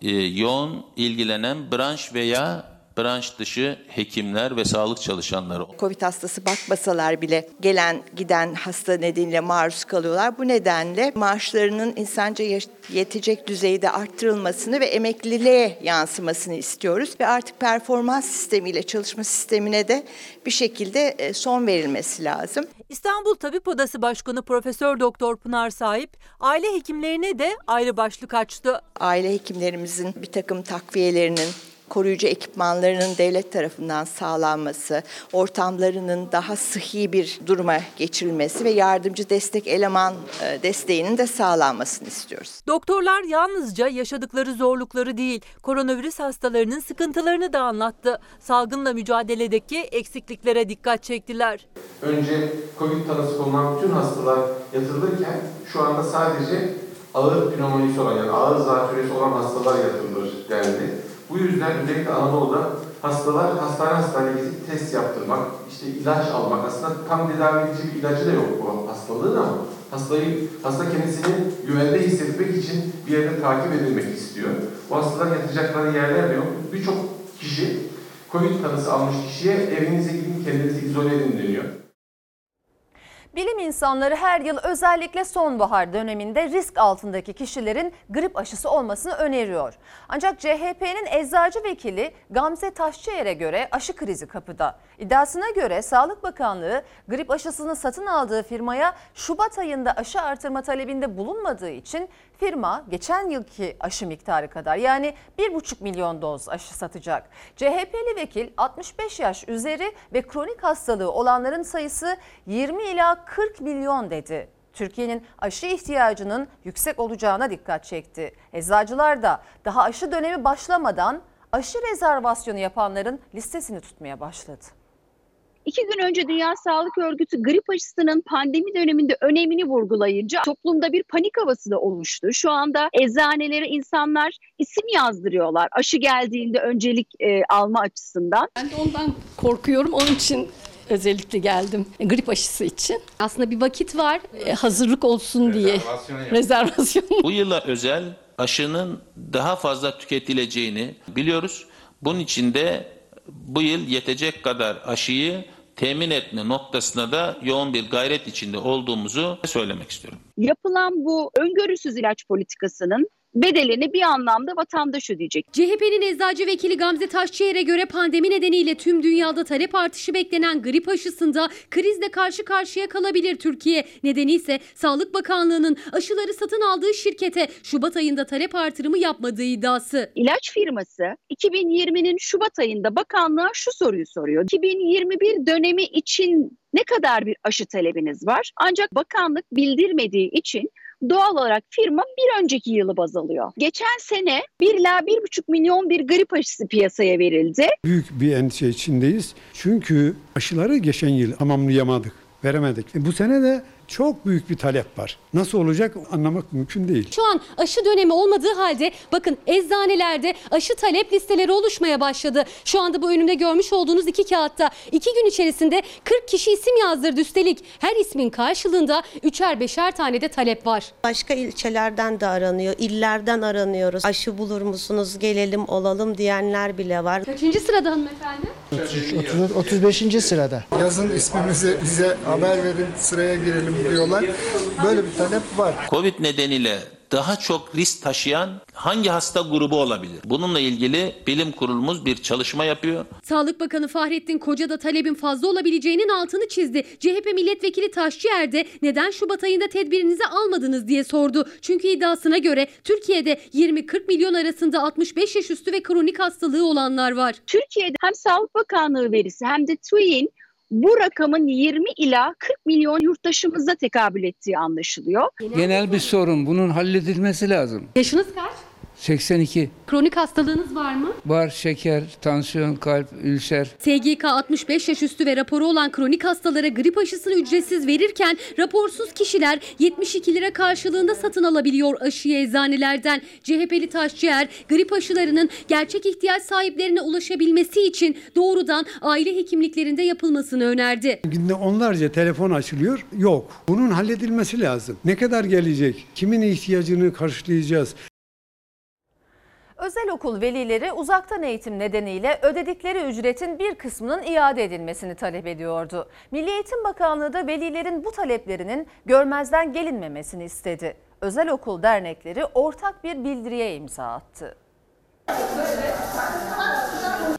e, yoğun ilgilenen branş veya branş dışı hekimler ve sağlık çalışanları.
Covid hastası bakmasalar bile gelen giden hasta nedeniyle maruz kalıyorlar. Bu nedenle maaşlarının insanca yetecek düzeyde arttırılmasını ve emekliliğe yansımasını istiyoruz. Ve artık performans sistemiyle çalışma sistemine de bir şekilde son verilmesi lazım.
İstanbul Tabip Odası Başkanı Profesör Doktor Pınar Sahip aile hekimlerine de ayrı başlık açtı.
Aile hekimlerimizin bir takım takviyelerinin koruyucu ekipmanlarının devlet tarafından sağlanması, ortamlarının daha sıhhi bir duruma geçirilmesi ve yardımcı destek eleman desteğinin de sağlanmasını istiyoruz.
Doktorlar yalnızca yaşadıkları zorlukları değil, koronavirüs hastalarının sıkıntılarını da anlattı. Salgınla mücadeledeki eksikliklere dikkat çektiler.
Önce Covid tanısı konulan bütün hastalar yatırılırken şu anda sadece ağır pneumonisi olan yani ağır zatürresi olan hastalar yatırılır dendi. Bu yüzden özellikle Anadolu'da hastalar hastane hastane gezip test yaptırmak, işte ilaç almak aslında tam tedavi edici bir ilacı da yok bu hastalığın ama hastayı, hasta kendisini güvende hissetmek için bir yerde takip edilmek istiyor. Bu hastalar yatacakları yerler de yok. Birçok kişi Covid tanısı almış kişiye evinize gidin kendinizi izole edin deniyor.
Bilim insanları her yıl özellikle sonbahar döneminde risk altındaki kişilerin grip aşısı olmasını öneriyor. Ancak CHP'nin eczacı vekili Gamze Taşçıyer'e göre aşı krizi kapıda. İddiasına göre Sağlık Bakanlığı grip aşısını satın aldığı firmaya Şubat ayında aşı artırma talebinde bulunmadığı için firma geçen yılki aşı miktarı kadar yani 1,5 milyon doz aşı satacak. CHP'li vekil 65 yaş üzeri ve kronik hastalığı olanların sayısı 20 ila 40 milyon dedi. Türkiye'nin aşı ihtiyacının yüksek olacağına dikkat çekti. Eczacılar da daha aşı dönemi başlamadan aşı rezervasyonu yapanların listesini tutmaya başladı.
İki gün önce Dünya Sağlık Örgütü grip aşısının pandemi döneminde önemini vurgulayınca toplumda bir panik havası da oluştu. Şu anda eczanelere insanlar isim yazdırıyorlar aşı geldiğinde öncelik e, alma açısından.
Ben de ondan korkuyorum onun için özellikle geldim grip aşısı için. Aslında bir vakit var e, hazırlık olsun diye. Rezervasyon.
Bu yıla özel aşının daha fazla tüketileceğini biliyoruz. Bunun için de bu yıl yetecek kadar aşıyı temin etme noktasına da yoğun bir gayret içinde olduğumuzu söylemek istiyorum.
Yapılan bu öngörüsüz ilaç politikasının bedelini bir anlamda vatandaş ödeyecek.
CHP'nin eczacı vekili Gamze Taşçıyer'e göre pandemi nedeniyle tüm dünyada talep artışı beklenen grip aşısında krizle karşı karşıya kalabilir Türkiye. Nedeni ise Sağlık Bakanlığı'nın aşıları satın aldığı şirkete Şubat ayında talep artırımı yapmadığı iddiası.
İlaç firması 2020'nin Şubat ayında bakanlığa şu soruyu soruyor. 2021 dönemi için ne kadar bir aşı talebiniz var? Ancak bakanlık bildirmediği için doğal olarak firma bir önceki yılı baz alıyor. Geçen sene 1 ila 1,5 milyon bir grip aşısı piyasaya verildi.
Büyük bir endişe içindeyiz. Çünkü aşıları geçen yıl tamamlayamadık, veremedik. E bu sene de
Çok büyük bir talep var. Nasıl olacak anlamak mümkün değil.
Şu an aşı dönemi olmadığı halde bakın eczanelerde aşı talep listeleri oluşmaya başladı. Şu anda bu önümde görmüş olduğunuz iki kağıtta iki gün içerisinde 40 kişi isim yazdırdı üstelik. Her ismin karşılığında üçer beşer tane de talep var.
Başka ilçelerden de aranıyor, illerden aranıyoruz. Aşı bulur musunuz, gelelim olalım diyenler bile var.
Kaçıncı sırada hanımefendi?
35. sırada. Yazın ismimizi bize haber verin sıraya girelim diyorlar. Böyle bir talep var.
Covid nedeniyle daha çok risk taşıyan hangi hasta grubu olabilir? Bununla ilgili bilim kurulumuz bir çalışma yapıyor.
Sağlık Bakanı Fahrettin Koca da talebin fazla olabileceğinin altını çizdi. CHP milletvekili Taşçıer de neden Şubat ayında tedbirinizi almadınız diye sordu. Çünkü iddiasına göre Türkiye'de 20-40 milyon arasında 65 yaş üstü ve kronik hastalığı olanlar var.
Türkiye'de hem Sağlık Bakanlığı verisi hem de TÜİ'nin bu rakamın 20 ila 40 milyon yurttaşımıza tekabül ettiği anlaşılıyor.
Genel bir sorun. Bunun halledilmesi lazım.
Yaşınız kaç?
82.
Kronik hastalığınız var mı?
Var şeker, tansiyon, kalp, ülser.
SGK 65 yaş üstü ve raporu olan kronik hastalara grip aşısını ücretsiz verirken raporsuz kişiler 72 lira karşılığında satın alabiliyor aşıyı eczanelerden. CHP'li Taşçıer grip aşılarının gerçek ihtiyaç sahiplerine ulaşabilmesi için doğrudan aile hekimliklerinde yapılmasını önerdi.
Günde onlarca telefon açılıyor. Yok. Bunun halledilmesi lazım. Ne kadar gelecek? Kimin ihtiyacını karşılayacağız?
Özel okul velileri uzaktan eğitim nedeniyle ödedikleri ücretin bir kısmının iade edilmesini talep ediyordu. Milli Eğitim Bakanlığı da velilerin bu taleplerinin görmezden gelinmemesini istedi. Özel okul dernekleri ortak bir bildiriye imza attı.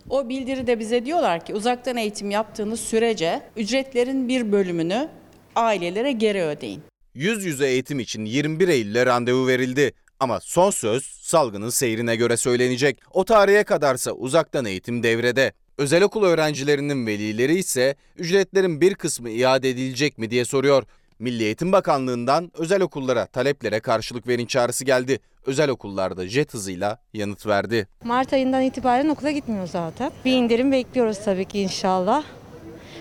O bildiride bize diyorlar ki uzaktan eğitim yaptığınız sürece ücretlerin bir bölümünü ailelere geri ödeyin.
Yüz yüze eğitim için 21 Eylül'e randevu verildi. Ama son söz salgının seyrine göre söylenecek. O tarihe kadarsa uzaktan eğitim devrede. Özel okul öğrencilerinin velileri ise ücretlerin bir kısmı iade edilecek mi diye soruyor. Milli Eğitim Bakanlığı'ndan özel okullara taleplere karşılık verin çağrısı geldi. Özel okullarda jet hızıyla yanıt verdi.
Mart ayından itibaren okula gitmiyor zaten. Bir indirim bekliyoruz tabii ki inşallah.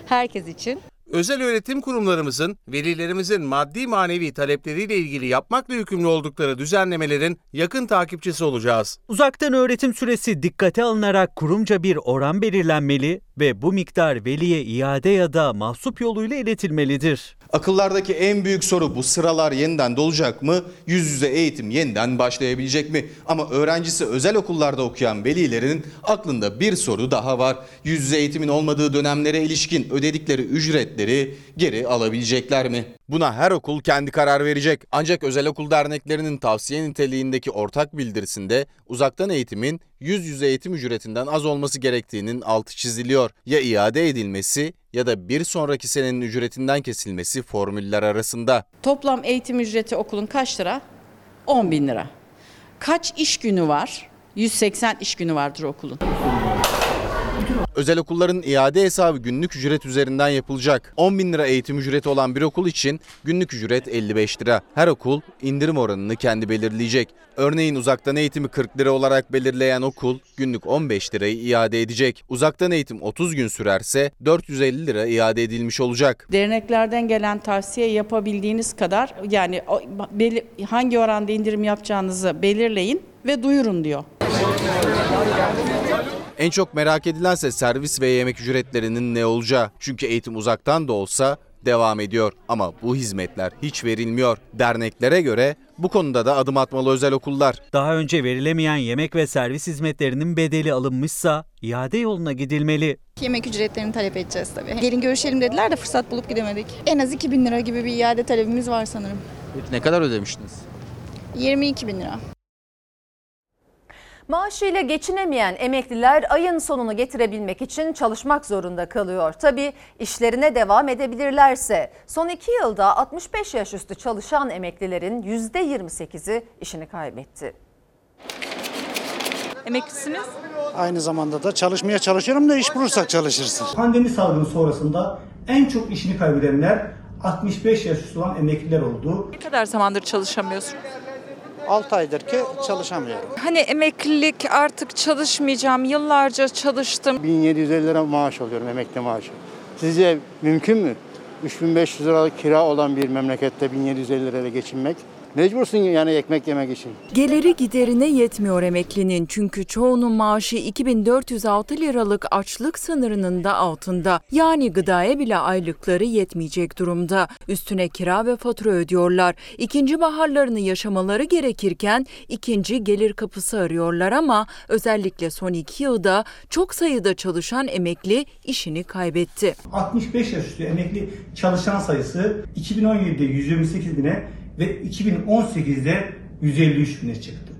Herkes için.
Özel öğretim kurumlarımızın velilerimizin maddi manevi talepleriyle ilgili yapmakla yükümlü oldukları düzenlemelerin yakın takipçisi olacağız.
Uzaktan öğretim süresi dikkate alınarak kurumca bir oran belirlenmeli ve bu miktar veliye iade ya da mahsup yoluyla iletilmelidir.
Akıllardaki en büyük soru bu sıralar yeniden dolacak mı? Yüz yüze eğitim yeniden başlayabilecek mi? Ama öğrencisi özel okullarda okuyan velilerin aklında bir soru daha var. Yüz yüze eğitimin olmadığı dönemlere ilişkin ödedikleri ücretleri geri alabilecekler mi? Buna her okul kendi karar verecek. Ancak özel okul derneklerinin tavsiye niteliğindeki ortak bildirisinde uzaktan eğitimin yüz yüze eğitim ücretinden az olması gerektiğinin altı çiziliyor. Ya iade edilmesi ya da bir sonraki senenin ücretinden kesilmesi formüller arasında.
Toplam eğitim ücreti okulun kaç lira? 10 bin lira. Kaç iş günü var? 180 iş günü vardır okulun.
Özel okulların iade hesabı günlük ücret üzerinden yapılacak. 10 bin lira eğitim ücreti olan bir okul için günlük ücret 55 lira. Her okul indirim oranını kendi belirleyecek. Örneğin uzaktan eğitimi 40 lira olarak belirleyen okul günlük 15 lirayı iade edecek. Uzaktan eğitim 30 gün sürerse 450 lira iade edilmiş olacak.
Derneklerden gelen tavsiye yapabildiğiniz kadar yani hangi oranda indirim yapacağınızı belirleyin ve duyurun diyor.
En çok merak edilense servis ve yemek ücretlerinin ne olacağı. Çünkü eğitim uzaktan da olsa devam ediyor. Ama bu hizmetler hiç verilmiyor. Derneklere göre bu konuda da adım atmalı özel okullar.
Daha önce verilemeyen yemek ve servis hizmetlerinin bedeli alınmışsa iade yoluna gidilmeli.
Yemek ücretlerini talep edeceğiz tabii. Gelin görüşelim dediler de fırsat bulup gidemedik. En az 2000 lira gibi bir iade talebimiz var sanırım.
Ne kadar ödemiştiniz?
22 bin lira.
Maaşıyla geçinemeyen emekliler ayın sonunu getirebilmek için çalışmak zorunda kalıyor. Tabii işlerine devam edebilirlerse son iki yılda 65 yaş üstü çalışan emeklilerin %28'i işini kaybetti.
Emeklisiniz?
Aynı zamanda da çalışmaya çalışıyorum da iş bulursak çalışırsın.
Pandemi salgını sonrasında en çok işini kaybedenler 65 yaş üstü olan emekliler oldu.
Ne kadar zamandır çalışamıyorsun?
6 aydır ki çalışamıyorum.
Hani emeklilik artık çalışmayacağım, yıllarca çalıştım.
1750 lira maaş alıyorum emekli maaşı. Sizce mümkün mü?
3500 liralık kira olan bir memlekette 1750 lirayla geçinmek. Mecbursun yani ekmek yemek için.
Geliri giderine yetmiyor emeklinin çünkü çoğunun maaşı 2406 liralık açlık sınırının da altında. Yani gıdaya bile aylıkları yetmeyecek durumda. Üstüne kira ve fatura ödüyorlar. İkinci baharlarını yaşamaları gerekirken ikinci gelir kapısı arıyorlar ama özellikle son iki yılda çok sayıda çalışan emekli işini kaybetti.
65 yaş üstü emekli çalışan sayısı 2017'de 128 bine ve 2018'de 153 bine çıktı.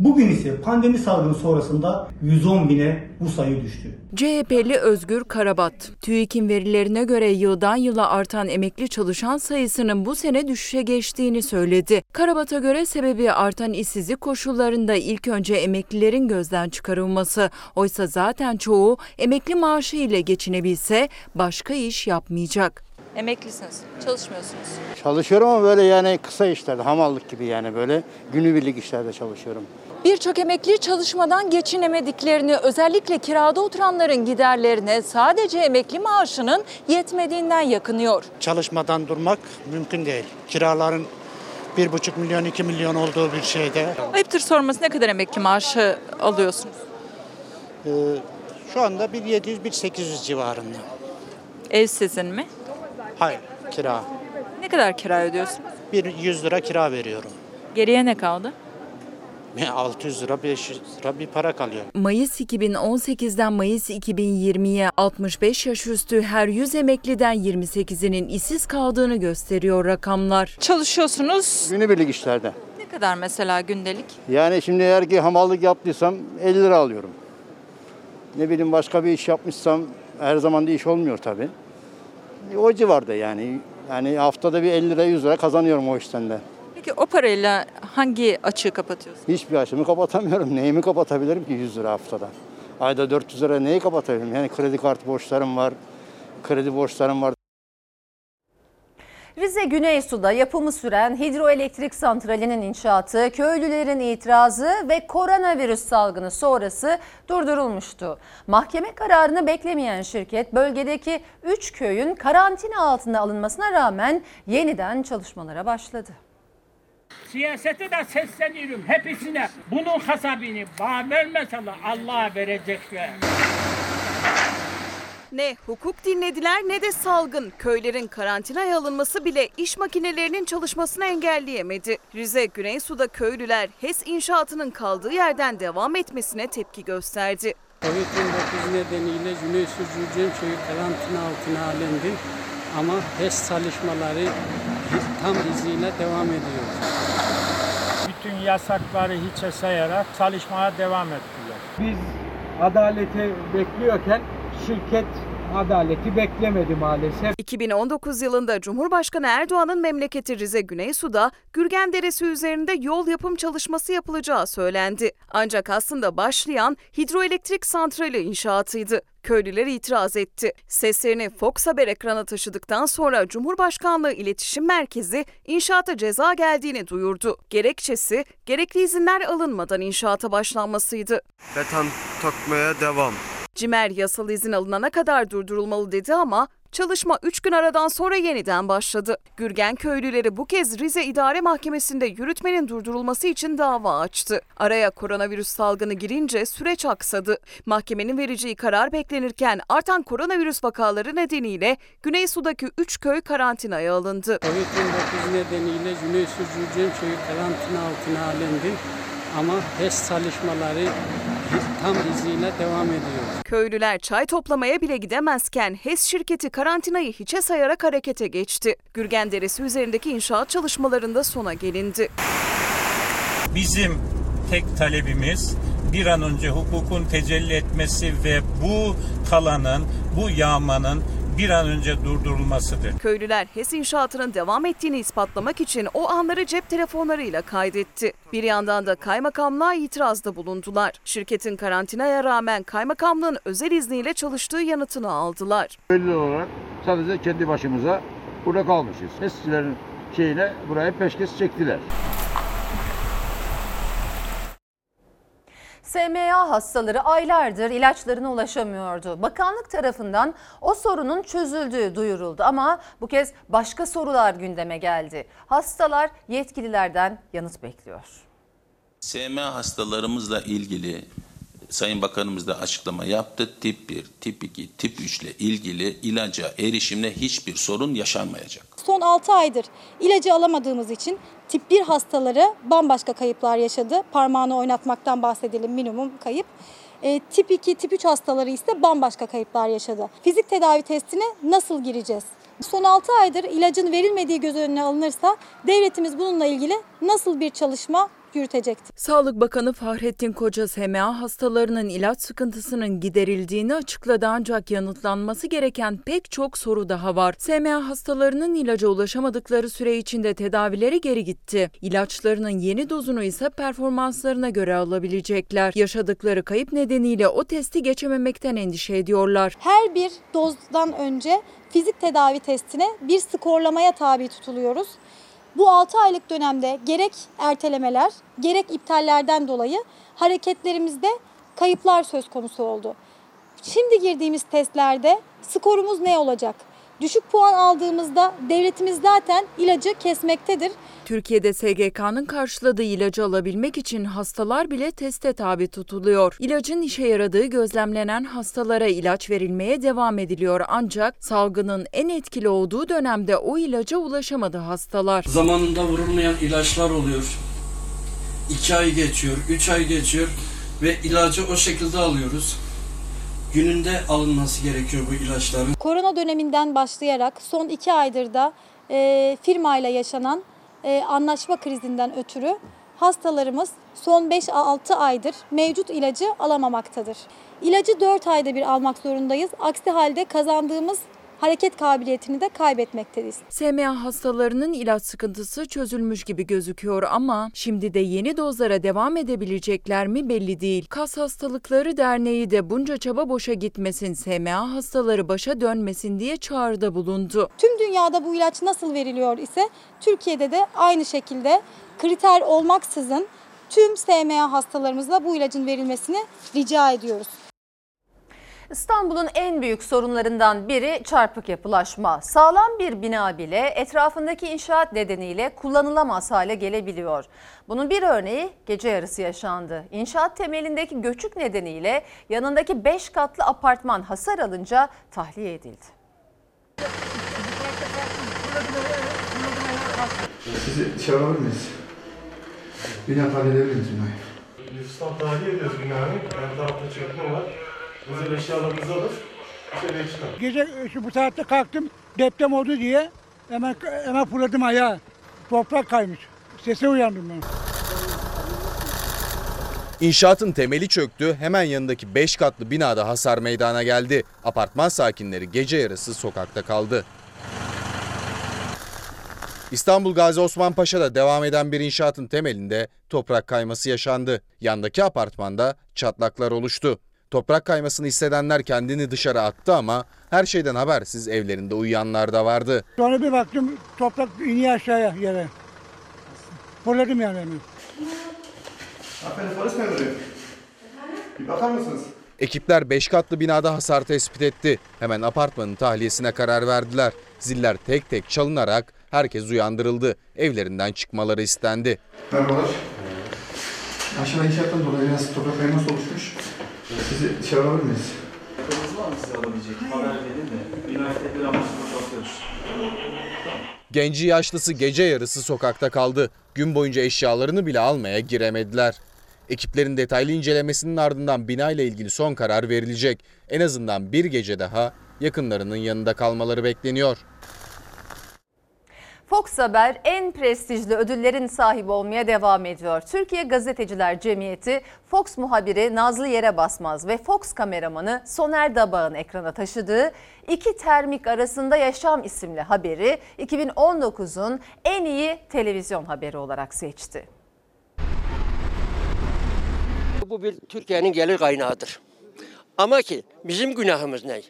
Bugün ise pandemi salgını sonrasında 110 bine bu sayı düştü.
CHP'li Özgür Karabat, TÜİK'in verilerine göre yıldan yıla artan emekli çalışan sayısının bu sene düşüşe geçtiğini söyledi. Karabat'a göre sebebi artan işsizlik koşullarında ilk önce emeklilerin gözden çıkarılması. Oysa zaten çoğu emekli maaşı ile geçinebilse başka iş yapmayacak.
Emeklisiniz, çalışmıyorsunuz.
Çalışıyorum ama böyle yani kısa işlerde, hamallık gibi yani böyle günübirlik işlerde çalışıyorum.
Birçok emekli çalışmadan geçinemediklerini, özellikle kirada oturanların giderlerine sadece emekli maaşının yetmediğinden yakınıyor.
Çalışmadan durmak mümkün değil. Kiraların 1,5 milyon 2 milyon olduğu bir şeyde.
Ayıptır sorması ne kadar emekli maaşı alıyorsunuz?
Ee, şu anda 1700-1800 civarında.
Ev sizin mi?
Hayır kira.
Ne kadar kira ödüyorsunuz?
Bir 100 lira kira veriyorum.
Geriye ne kaldı?
Ve 600 lira 500 lira bir para kalıyor.
Mayıs 2018'den Mayıs 2020'ye 65 yaş üstü her 100 emekliden 28'inin işsiz kaldığını gösteriyor rakamlar.
Çalışıyorsunuz.
Günübirlik işlerde.
Ne kadar mesela gündelik?
Yani şimdi eğer ki hamallık yaptıysam 50 lira alıyorum. Ne bileyim başka bir iş yapmışsam her zaman da iş olmuyor tabii. O civarda yani. Yani haftada bir 50 lira 100 lira kazanıyorum o işten de.
Peki o parayla hangi açığı kapatıyorsunuz?
Hiçbir açımı kapatamıyorum. Neyimi kapatabilirim ki 100 lira haftada? Ayda 400 lira neyi kapatabilirim? Yani kredi kartı borçlarım var, kredi borçlarım var.
Rize Güneysu'da yapımı süren hidroelektrik santralinin inşaatı, köylülerin itirazı ve koronavirüs salgını sonrası durdurulmuştu. Mahkeme kararını beklemeyen şirket bölgedeki 3 köyün karantina altına alınmasına rağmen yeniden çalışmalara başladı.
Siyasete de sesleniyorum hepsine. Bunun hasabını bana vermeseler Allah'a verecekler.
Ne hukuk dinlediler ne de salgın. Köylerin karantinaya alınması bile iş makinelerinin çalışmasını engelleyemedi. Rize Güneysu'da köylüler HES inşaatının kaldığı yerden devam etmesine tepki gösterdi.
Covid-19 nedeniyle Güneysu Cücem köyü karantina altına alındı. Ama HES çalışmaları tam hızıyla devam ediyor.
Bütün yasakları hiçe sayarak çalışmaya devam ettiler.
Biz adaleti bekliyorken şirket adaleti beklemedi maalesef.
2019 yılında Cumhurbaşkanı Erdoğan'ın memleketi Rize Güneysu'da Gürgen Deresi üzerinde yol yapım çalışması yapılacağı söylendi. Ancak aslında başlayan hidroelektrik santrali inşaatıydı. Köylüler itiraz etti. Seslerini Fox Haber ekrana taşıdıktan sonra Cumhurbaşkanlığı İletişim Merkezi inşaata ceza geldiğini duyurdu. Gerekçesi gerekli izinler alınmadan inşaata başlanmasıydı.
Beton takmaya devam.
Cimer yasal izin alınana kadar durdurulmalı dedi ama çalışma 3 gün aradan sonra yeniden başladı. Gürgen köylüleri bu kez Rize İdare Mahkemesi'nde yürütmenin durdurulması için dava açtı. Araya koronavirüs salgını girince süreç aksadı. Mahkemenin vereceği karar beklenirken artan koronavirüs vakaları nedeniyle Güneysu'daki 3 köy karantinaya alındı.
Covid-19 nedeniyle Güneysu Cücem köyü karantina altına alındı. Ama HES çalışmaları tam hızıyla devam ediyor.
Köylüler çay toplamaya bile gidemezken HES şirketi karantinayı hiçe sayarak harekete geçti. Gürgen Deresi üzerindeki inşaat çalışmalarında sona gelindi.
Bizim tek talebimiz bir an önce hukukun tecelli etmesi ve bu talanın, bu yağmanın bir an önce durdurulmasıdır.
Köylüler HES inşaatının devam ettiğini ispatlamak için o anları cep telefonlarıyla kaydetti. Bir yandan da kaymakamlığa itirazda bulundular. Şirketin karantinaya rağmen kaymakamlığın özel izniyle çalıştığı yanıtını aldılar.
Köylü olarak sadece kendi başımıza burada kalmışız. HES'çilerin şeyine buraya peşkeş çektiler.
SMA hastaları aylardır ilaçlarına ulaşamıyordu. Bakanlık tarafından o sorunun çözüldüğü duyuruldu ama bu kez başka sorular gündeme geldi. Hastalar yetkililerden yanıt bekliyor.
SMA hastalarımızla ilgili Sayın Bakanımız da açıklama yaptı. Tip 1, tip 2, tip 3 ile ilgili ilaca erişimle hiçbir sorun yaşanmayacak.
Son 6 aydır ilacı alamadığımız için tip 1 hastaları bambaşka kayıplar yaşadı. Parmağını oynatmaktan bahsedelim minimum kayıp. E, tip 2, tip 3 hastaları ise bambaşka kayıplar yaşadı. Fizik tedavi testine nasıl gireceğiz? Son 6 aydır ilacın verilmediği göz önüne alınırsa devletimiz bununla ilgili nasıl bir çalışma yürütecektir?
Sağlık Bakanı Fahrettin Koca SMA hastalarının ilaç sıkıntısının giderildiğini açıkladı ancak yanıtlanması gereken pek çok soru daha var. SMA hastalarının ilaca ulaşamadıkları süre içinde tedavileri geri gitti. İlaçlarının yeni dozunu ise performanslarına göre alabilecekler. Yaşadıkları kayıp nedeniyle o testi geçememekten endişe ediyorlar.
Her bir dozdan önce fizik tedavi testine bir skorlamaya tabi tutuluyoruz. Bu 6 aylık dönemde gerek ertelemeler gerek iptallerden dolayı hareketlerimizde kayıplar söz konusu oldu. Şimdi girdiğimiz testlerde skorumuz ne olacak? Düşük puan aldığımızda devletimiz zaten ilacı kesmektedir.
Türkiye'de SGK'nın karşıladığı ilacı alabilmek için hastalar bile teste tabi tutuluyor. İlacın işe yaradığı gözlemlenen hastalara ilaç verilmeye devam ediliyor ancak salgının en etkili olduğu dönemde o ilaca ulaşamadı hastalar.
Zamanında vurulmayan ilaçlar oluyor. 2 ay geçiyor, 3 ay geçiyor ve ilacı o şekilde alıyoruz. Gününde alınması gerekiyor bu ilaçların.
Korona döneminden başlayarak son 2 aydır da e, firmayla yaşanan e, anlaşma krizinden ötürü hastalarımız son 5-6 aydır mevcut ilacı alamamaktadır. İlacı 4 ayda bir almak zorundayız. Aksi halde kazandığımız hareket kabiliyetini de kaybetmekteyiz.
SMA hastalarının ilaç sıkıntısı çözülmüş gibi gözüküyor ama şimdi de yeni dozlara devam edebilecekler mi belli değil. Kas Hastalıkları Derneği de bunca çaba boşa gitmesin, SMA hastaları başa dönmesin diye çağrıda bulundu.
Tüm dünyada bu ilaç nasıl veriliyor ise Türkiye'de de aynı şekilde kriter olmaksızın tüm SMA hastalarımızla bu ilacın verilmesini rica ediyoruz.
İstanbul'un en büyük sorunlarından biri çarpık yapılaşma. Sağlam bir bina bile etrafındaki inşaat nedeniyle kullanılamaz hale gelebiliyor. Bunun bir örneği gece yarısı yaşandı. İnşaat temelindeki göçük nedeniyle yanındaki 5 katlı apartman hasar alınca tahliye edildi.
Sizi alabilir miyiz? Bina tahliye edebilir miyiz binayı?
Nüfustan tahliye ediyoruz binayı. Yan tarafta çökme var. Özel eşyalarımızı alır. Dışarıya çıkar.
Gece şu bu saatte kalktım deprem oldu diye hemen hemen fırladım ayağa. Toprak kaymış. Sese uyandım ben.
İnşaatın temeli çöktü, hemen yanındaki 5 katlı binada hasar meydana geldi. Apartman sakinleri gece yarısı sokakta kaldı. İstanbul Gazi Osman Paşa'da devam eden bir inşaatın temelinde toprak kayması yaşandı. Yandaki apartmanda çatlaklar oluştu. Toprak kaymasını hissedenler kendini dışarı attı ama her şeyden habersiz evlerinde uyuyanlar da vardı.
Sonra bir baktım toprak iniyor aşağıya yere. Fırladım yani hemen.
Hanımefendi polis memuru. Bir bakar mısınız?
Ekipler 5 katlı binada hasar tespit etti. Hemen apartmanın tahliyesine karar verdiler. Ziller tek tek çalınarak herkes uyandırıldı. Evlerinden çıkmaları istendi.
Merhabalar. Aşağıda inşaattan dolayı biraz toprak kayması oluşmuş. Sizi dışarı alabilir miyiz?
Kırmızı var mı size alabilecek? Haber verin de. Binayı tedbir amaçlı boşaltıyoruz.
Genci yaşlısı gece yarısı sokakta kaldı. Gün boyunca eşyalarını bile almaya giremediler. Ekiplerin detaylı incelemesinin ardından binayla ilgili son karar verilecek. En azından bir gece daha yakınlarının yanında kalmaları bekleniyor.
Fox Haber en prestijli ödüllerin sahibi olmaya devam ediyor. Türkiye Gazeteciler Cemiyeti Fox muhabiri Nazlı Yere Basmaz ve Fox kameramanı Soner Dabağ'ın ekrana taşıdığı İki Termik Arasında Yaşam isimli haberi 2019'un en iyi televizyon haberi olarak seçti.
Bu bir Türkiye'nin gelir kaynağıdır. Ama ki bizim günahımız ne?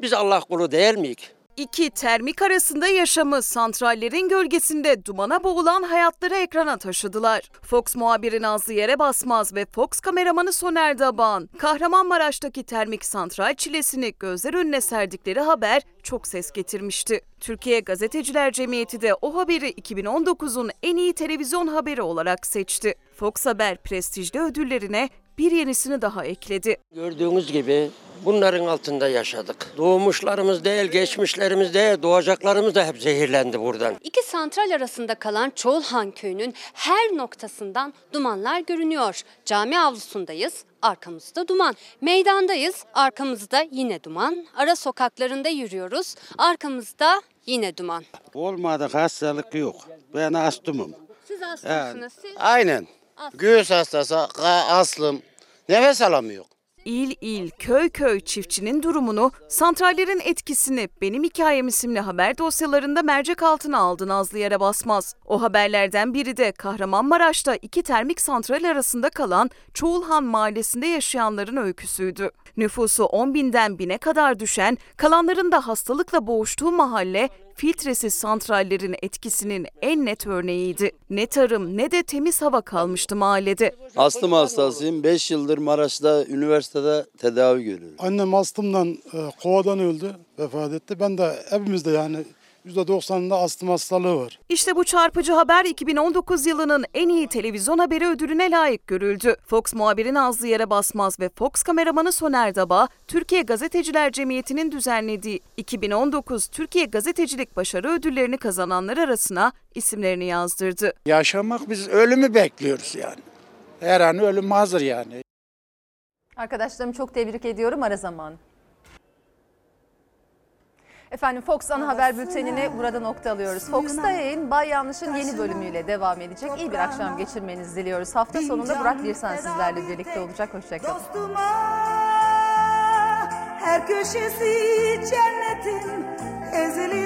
Biz Allah kulu değil miyik?
İki termik arasında yaşamı santrallerin gölgesinde dumana boğulan hayatları ekrana taşıdılar. Fox muhabiri Nazlı Yere Basmaz ve Fox kameramanı Soner Daban, Kahramanmaraş'taki termik santral çilesini gözler önüne serdikleri haber çok ses getirmişti. Türkiye Gazeteciler Cemiyeti de o haberi 2019'un en iyi televizyon haberi olarak seçti. Fox Haber prestijli ödüllerine bir yenisini daha ekledi.
Gördüğünüz gibi bunların altında yaşadık. Doğmuşlarımız değil, geçmişlerimiz değil, doğacaklarımız da hep zehirlendi buradan.
İki santral arasında kalan Çoğulhan köyünün her noktasından dumanlar görünüyor. Cami avlusundayız, arkamızda duman. Meydandayız, arkamızda yine duman. Ara sokaklarında yürüyoruz, arkamızda yine duman.
Olmadık hastalık yok. Ben astımım.
Siz hastasınız, siz
Aynen. Göğüs hastası, aslım. Nefes alamıyor.
İl il, köy köy çiftçinin durumunu, santrallerin etkisini Benim Hikayem isimli haber dosyalarında mercek altına aldı Nazlı Yere Basmaz. O haberlerden biri de Kahramanmaraş'ta iki termik santral arasında kalan Çoğulhan mahallesinde yaşayanların öyküsüydü. Nüfusu 10 binden bine kadar düşen, kalanların da hastalıkla boğuştuğu mahalle, filtresiz santrallerin etkisinin en net örneğiydi. Ne tarım ne de temiz hava kalmıştı mahallede.
Astım hastasıyım. 5 yıldır Maraş'ta üniversitede tedavi görüyorum.
Annem astımdan, e, kovadan öldü, vefat etti. Ben de hepimizde yani %90'ında astım hastalığı var.
İşte bu çarpıcı haber 2019 yılının en iyi televizyon haberi ödülüne layık görüldü. Fox muhabiri Nazlı Yere Basmaz ve Fox kameramanı Soner Daba, Türkiye Gazeteciler Cemiyeti'nin düzenlediği 2019 Türkiye Gazetecilik Başarı Ödülleri'ni kazananlar arasına isimlerini yazdırdı.
Yaşamak biz ölümü bekliyoruz yani. Her an ölüm hazır yani.
Arkadaşlarımı çok tebrik ediyorum ara zaman. Efendim Fox Ana Haber Bülteni'ni burada nokta alıyoruz. Fox'ta yayın Bay Yanlış'ın yeni bölümüyle devam edecek. İyi bir akşam geçirmenizi diliyoruz. Hafta sonunda Burak Birsen sizlerle birlikte olacak. Hoşçakalın.
Her köşesi cennetin ezeli